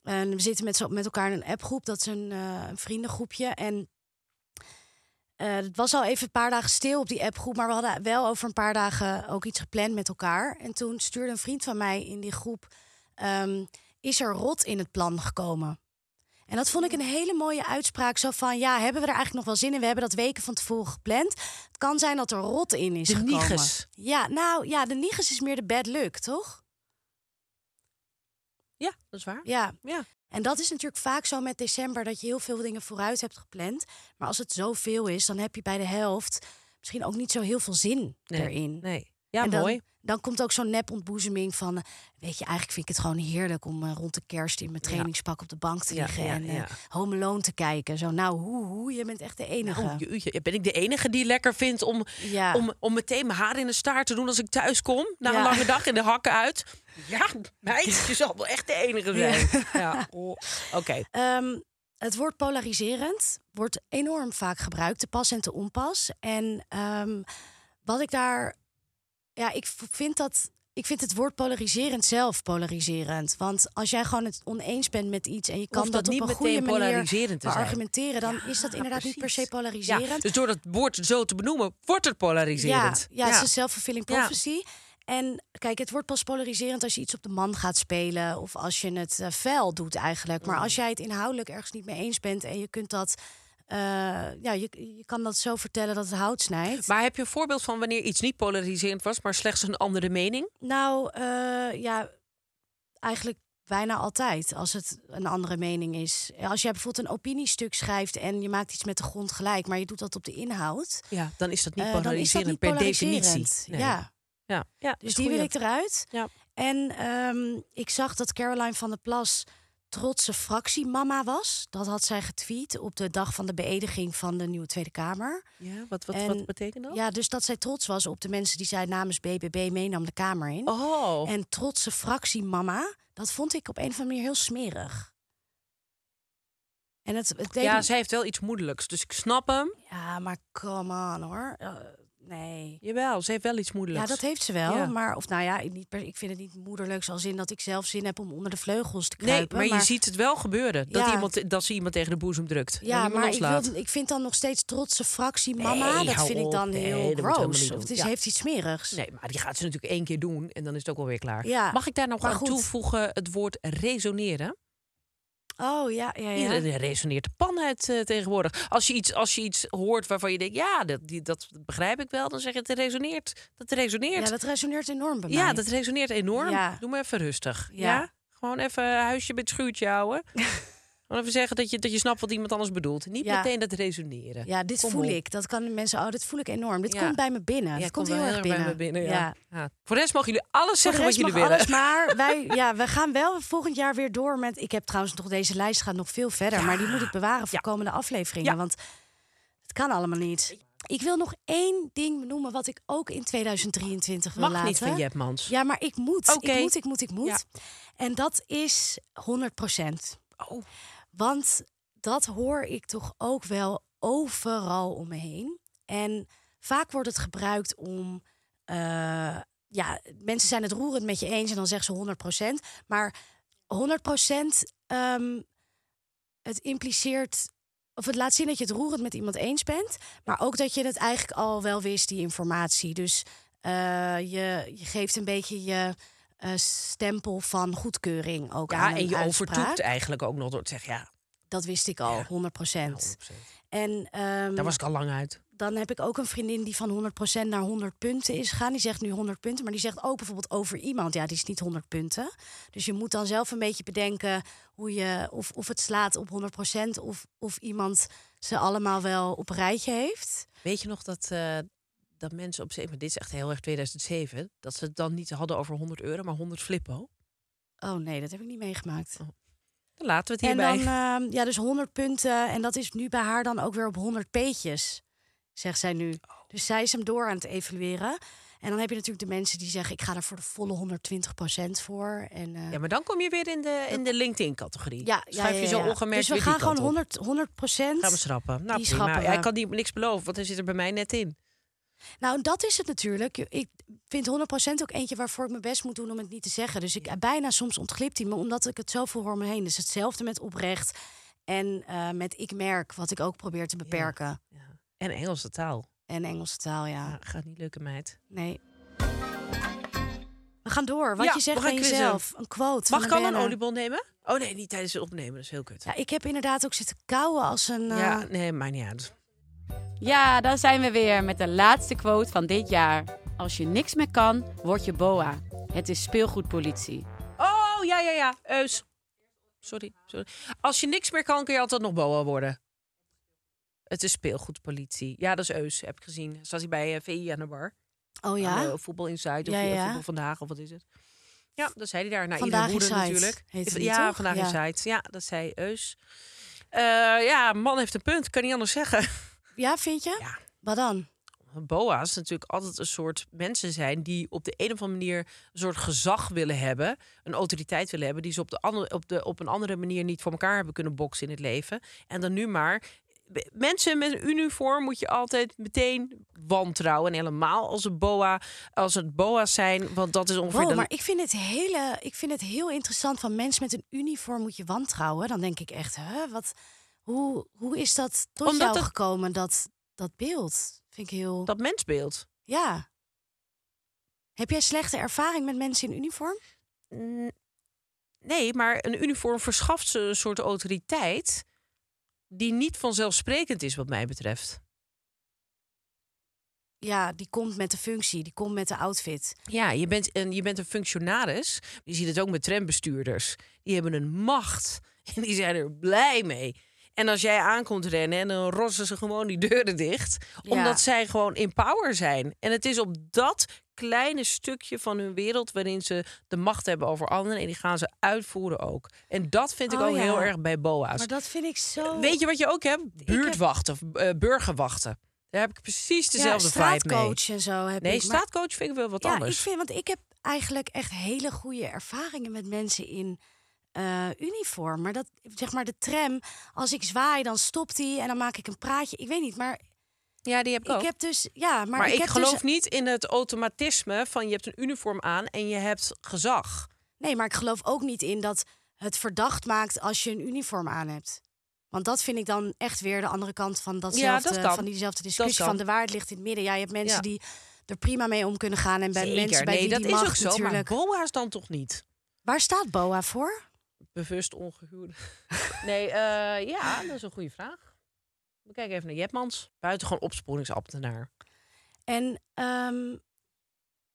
eh, we zitten met, met elkaar in een appgroep. Dat is een, vriendengroepje. En het was al even een paar dagen stil op die appgroep, maar we hadden wel over een paar dagen ook iets gepland met elkaar. En toen stuurde een vriend van mij in die groep: ehm, Is er rot in het plan gekomen? En dat vond ik een hele mooie uitspraak. Zo van: Ja, hebben we er eigenlijk nog wel zin in? We hebben dat weken van tevoren gepland. Het kan zijn dat er rot in is De gekomen. Ja, nou ja, de niges is meer de bad luck, toch? Ja, dat is waar. Ja. Ja. En dat is natuurlijk vaak zo met december dat je heel veel dingen vooruit hebt gepland. Maar als het zoveel is, dan heb je bij de helft misschien ook niet zo heel veel zin Nee, erin. Nee. Ja, en dan, mooi. Dan komt ook zo'n nep-ontboezeming van... eh, weet je, eigenlijk vind ik het gewoon heerlijk om eh, rond de kerst... in mijn trainingspak op de bank te liggen ja, en ja. Home Alone te kijken. Zo, nou, hoe, hoe, je bent echt de enige. Jeetje, ben ik de enige die lekker vindt om, om, om meteen mijn haar in de staart te doen als ik thuis kom? Na een lange dag in de hakken uit. Ja, meid, je zal wel echt de enige zijn. Ja. Oh, Oké. Ehm, het woord polariserend wordt enorm vaak gebruikt, te pas en te onpas. En ehm, wat ik daar, ja, ik vind dat, ik vind het woord polariserend zelf polariserend. Want als jij gewoon het oneens bent met iets en je kan dat, op niet een goede meteen manier zijn. argumenteren, dan is dat inderdaad niet per se polariserend. Ja, dus door dat woord zo te benoemen, wordt het polariserend. Ja, ja, het is een self-fulfilling Ja. prophecy. En kijk, het wordt pas polariserend als je iets op de man gaat spelen of als je het eh fel doet eigenlijk. Maar Mm. als jij het inhoudelijk ergens niet mee eens bent en je kunt dat, eh, ja, je, je kan dat zo vertellen dat het hout snijdt. Maar heb je een voorbeeld van wanneer iets niet polariserend was, maar slechts een andere mening? Nou, eh, ja, eigenlijk bijna altijd als het een andere mening is. Als jij bijvoorbeeld een opiniestuk schrijft en je maakt iets met de grond gelijk, maar je doet dat op de inhoud, Ja, dan is dat niet eh, dan is dat polariserend niet per polariserend. definitie. Nee. Ja, ja. ja Dus die goeie. wil ik eruit. Ja. En ehm, ik zag dat Caroline van der Plas trotse fractiemama was. Dat had zij getweet op de dag van de beëdiging van de nieuwe Tweede Kamer. Ja, wat, wat, En- wat betekent dat? Ja, dus dat zij trots was op de mensen die zij namens BBB meenam de Kamer in. Oh, En trotse fractiemama, dat vond ik op een of andere manier heel smerig. En het, het deed ja, zij heeft wel iets moedelijks, dus ik snap hem. ja, maar come on hoor. Nee. Jawel, ze heeft wel iets Ja, moedelijks. dat heeft ze wel. Ja. Maar, of nou ja, ik, niet per- ik vind het niet moederlijk zoals in dat ik zelf zin heb om onder de vleugels te Nee, kruipen. maar, je ziet het wel gebeuren. Dat, Ja. iemand, dat ze iemand tegen de boezem drukt. Ja, maar ik, wil, ik vind dan nog steeds trotse fractie mama. Nee, dat vind ik dan Nee, heel niet Of het is, Ja. heeft iets smerigs. Nee, maar die gaat ze natuurlijk één keer doen en dan is het ook alweer klaar. Ja, Mag ik daar nog aan toevoegen het woord resoneren? Oh ja, ja, ja. Iedereen resoneert de pan uit eh, tegenwoordig. Als je, iets, als je iets hoort waarvan je denkt, ja, dat, die, dat begrijp ik wel, dan zeg je het resoneert. Dat resoneert. Ja, dat resoneert enorm bij mij. Ja, dat resoneert enorm. Ja. Doe maar even rustig. Ja. Ja. Gewoon even huisje met schuurtje houden. Gewoon even zeggen dat je, dat je snapt wat iemand anders bedoelt. Niet Ja. meteen dat resoneren. Ja, dit Kom voel op. ik. Dat kan mensen, oh, dit voel ik enorm. Dit Ja. komt bij me binnen. Ja, dit komt heel erg binnen. bij me binnen. Ja. Voor de rest mogen jullie alles zeggen wat jullie mag willen. alles, maar wij, ja, we gaan wel volgend jaar weer door met. Ik heb trouwens nog deze lijst gaat nog veel verder, maar die moet ik bewaren voor komende afleveringen, want het kan allemaal niet. Ik wil nog één ding benoemen wat ik ook in 2023 wil Mag laten. niet van Jepmans. Ja, maar ik moet. Oké. Ik moet, ik moet, ik moet. En dat is 100% Oh. Want dat hoor ik toch ook wel overal om me heen. En vaak wordt het gebruikt om. eh, ja, mensen zijn het roerend met je eens en dan zeggen ze 100% Maar 100% ehm, het impliceert. Of het laat zien dat je het roerend met iemand eens bent. Maar ook dat je het eigenlijk al wel wist, die informatie. Dus eh, je, je geeft een beetje je eh, stempel van goedkeuring ook aan Ja, een en je uitspraak. overtoekt eigenlijk ook nog door te zeggen, ja, Dat wist ik al, Ja. 100 ja, 100%. En ehm, Daar was ik al lang uit. dan heb ik ook een vriendin die van 100% naar 100 punten is gegaan. Die zegt nu 100 punten, maar die zegt ook bijvoorbeeld over iemand. Ja, die is niet 100 punten. Dus je moet dan zelf een beetje bedenken hoe je, of, of het slaat op 100% of, of iemand ze allemaal wel op een rijtje heeft. Weet je nog dat, eh, dat mensen op zeven, dit is echt heel erg 2007, dat ze het dan niet hadden over 100 euro, maar 100 flippo? Oh nee, dat heb ik niet meegemaakt. Dan laten we het En hierbij. dan, ehm, ja, dus 100 punten. En dat is nu bij haar dan ook weer op 100 peetjes, zegt zij nu. Dus zij is hem door aan het evalueren. En dan heb je natuurlijk de mensen die zeggen: ik ga er voor de volle 120% voor. En, eh, ja, maar dan kom je weer in de, in de LinkedIn-categorie. ja, ja, Schuif je ja, zo ongemerkt Dus we gaan gewoon kant op. 100, 100 procent. Gaan we schrappen. Nou, die prima. schrappen Ja, we. ik kan niet, niks beloven, want hij zit er bij mij net in. Nou, dat is het natuurlijk. Ik vind 100% ook eentje waarvoor ik mijn best moet doen om het niet te zeggen. Dus ik bijna soms ontglipt hij me, omdat ik het zoveel hoor me heen. Dus hetzelfde met oprecht en eh, met ik merk, wat ik ook probeer te beperken. Ja. En Engelse taal. En Engelse taal, ja. Ja, gaat niet lukken, meid. Nee. We gaan door. Wat je zegt van jezelf. Een quote. Mag ik al een oliebol nemen? Oh nee, niet tijdens het opnemen. Dat is heel kut. Ja, ik heb inderdaad ook zitten kauwen als een. eh, Ja, nee, maar niet uit. Ja, daar zijn we weer met de laatste quote van dit jaar. Als je niks meer kan, word je boa. Het is speelgoedpolitie. Oh, ja, ja, ja. Eus. Sorry, sorry. Als je niks meer kan, kun je altijd nog boa worden. Het is speelgoedpolitie. Ja, dat is Eus, heb ik gezien. Zat hij bij eh, VI aan de bar. Oh ja. voetbal Inside of Ja, ja. voetbal vandaag of wat is het? Ja, dat zei hij daar. Nou, Vandaag iedere woede Inside natuurlijk. die, ja, toch? vandaag Ja. Inside. Ja, dat zei Eus. Eh, ja, man heeft een punt. Kan niet anders zeggen. Ja, vind je? Ja. Wat dan? Boa's natuurlijk altijd een soort mensen zijn die op de een of andere manier een soort gezag willen hebben, een autoriteit willen hebben, die ze op, de andere, op, de, op een andere manier niet voor elkaar hebben kunnen boksen in het leven. En dan nu maar. Mensen met een uniform moet je altijd meteen wantrouwen. En helemaal als het boa, als het boa's zijn, want dat is ongeveer Wow, de maar ik vind, het hele, ik vind het heel interessant van mensen met een uniform moet je wantrouwen. Dan denk ik echt, hè, wat, hoe, hoe is dat tot Omdat jou het- gekomen, dat, dat beeld? Vind ik heel... dat mensbeeld. Ja. Heb jij slechte ervaring met mensen in uniform? Nee, maar een uniform verschaft ze een soort autoriteit die niet vanzelfsprekend is, wat mij betreft. Ja, die komt met de functie, die komt met de outfit. Ja, je bent, een, je bent een functionaris. Je ziet het ook met trambestuurders. Die hebben een macht en die zijn er blij mee. En als jij aankomt rennen en dan rossen ze gewoon die deuren dicht. Ja. Omdat zij gewoon in power zijn. En het is op dat kleine stukje van hun wereld waarin ze de macht hebben over anderen. En die gaan ze uitvoeren ook. En dat vind ik Oh ook ja. heel erg bij boa's. Maar dat vind ik zo... Weet je wat je ook hebt? Buurtwachten, eh, burgerwachten. Daar heb ik precies dezelfde ja, vibe mee. straatcoach en zo heb Nee, ik. Maar- straatcoach vind ik wel wat ja, anders. ik vind, want ik heb eigenlijk echt hele goede ervaringen met mensen in eh, uniform. Maar dat, zeg maar, de tram, als ik zwaai, dan stopt die en dan maak ik een praatje. Ik weet niet, maar Ja, die heb ik ook. ik heb dus, ja, maar, maar, ik, heb geloof dus, niet in het automatisme van je hebt een uniform aan en je hebt gezag. nee, maar ik geloof ook niet in dat het verdacht maakt als je een uniform aan hebt. Want dat vind ik dan echt weer de andere kant van, datzelfde, dat kan. van diezelfde discussie. Van de waarheid ligt in het midden. Ja, je hebt mensen Ja. die er prima mee om kunnen gaan. En bij Zeker, mensen bij nee, wie dat die is mag ook zo. natuurlijk. Maar boa's dan toch niet? Waar staat BOA voor? Bewust ongehuwd. nee, eh, ja, dat is een goede vraag. We kijken even naar Jetmans. Buitengewoon opsporingsambtenaar. En ehm,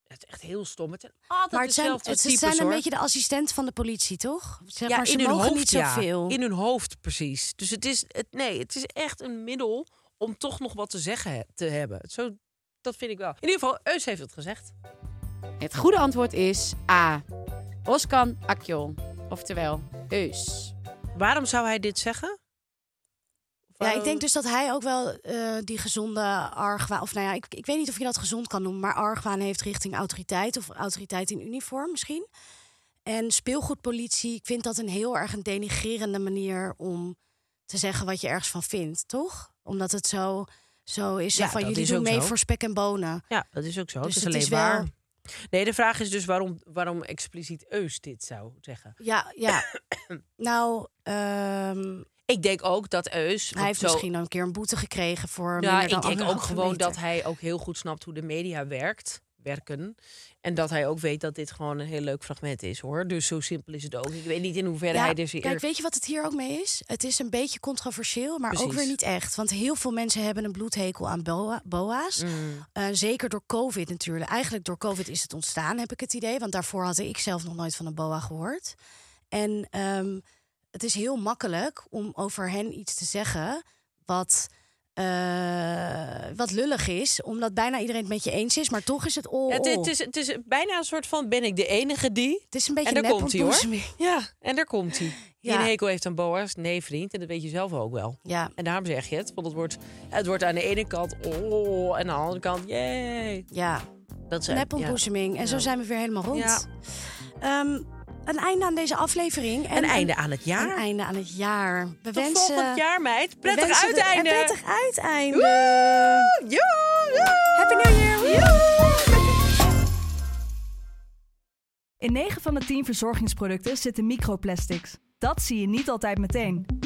Het is echt heel stom. Het zijn altijd Maar het zijn, dezelfde het, types, zijn een hoor. beetje de assistent van de politie, toch? Zeg ja, maar, ze in hun mogen hoofd, niet ja. zoveel. In hun hoofd, precies. Dus het is, het, nee, het is echt een middel om toch nog wat te zeggen te hebben. Zo, dat vind ik wel. In ieder geval, Eus heeft het gezegd. Het goede antwoord is A. Oskan Akjol. Oftewel, Eus. Waarom zou hij dit zeggen? Ja, ik denk dus dat hij ook wel eh, die gezonde argwaan... Of nou ja, ik, ik weet niet of je dat gezond kan noemen... maar argwaan heeft richting autoriteit of autoriteit in uniform misschien. En speelgoedpolitie, ik vind dat een heel erg een denigrerende manier... om te zeggen wat je ergens van vindt, toch? Omdat het zo, zo is Ja, van jullie is doen mee zo. voor spek en bonen. Ja, dat is ook zo. Dus het is het alleen is wel- waar. Nee, de vraag is dus waarom, waarom expliciet Eus dit zou zeggen. Ja, ja. nou, ehm, Ik denk ook dat Eus... hij heeft zo, misschien al een keer een boete gekregen voor Ja, ik denk ook gewoon dat hij ook heel goed snapt hoe de media werkt, werken. En dat hij ook weet dat dit gewoon een heel leuk fragment is, hoor. Dus zo simpel is het ook. Ik weet niet in hoeverre hij dus hier... Kijk, weet je wat het hier ook mee is? Het is een beetje controversieel, maar ook weer niet echt. Want heel veel mensen hebben een bloedhekel aan boa, boa's. Mm. Eh, zeker door COVID natuurlijk. Eigenlijk door COVID is het ontstaan, heb ik het idee. Want daarvoor had ik zelf nog nooit van een boa gehoord. En ehm, het is heel makkelijk om over hen iets te zeggen wat, eh, wat lullig is. Omdat bijna iedereen het met je eens is. Maar toch is het oh, Het, het, is, het is bijna een soort van, ben ik de enige die? Het is een beetje en daar komt hij, hoor. Ja, en daar komt hij. Ja. een hekel heeft aan boa's. Nee, vriend. En dat weet je zelf ook wel. Ja, En daarom zeg je het. Want het wordt, het wordt aan de ene kant oh, en aan de andere kant yay. ja. Dat zijn, Nepontboezeming. En zo zijn we weer helemaal rond. Ja. Ehm, een einde aan deze aflevering. En Een einde aan het jaar. Een einde aan het jaar. We Tot wensen... volgend jaar, meid. Prettig uiteinde. Een prettig uiteinde. Woe! Joe! Happy New Year. In 9 van de 10 verzorgingsproducten zitten microplastics. Dat zie je niet altijd meteen.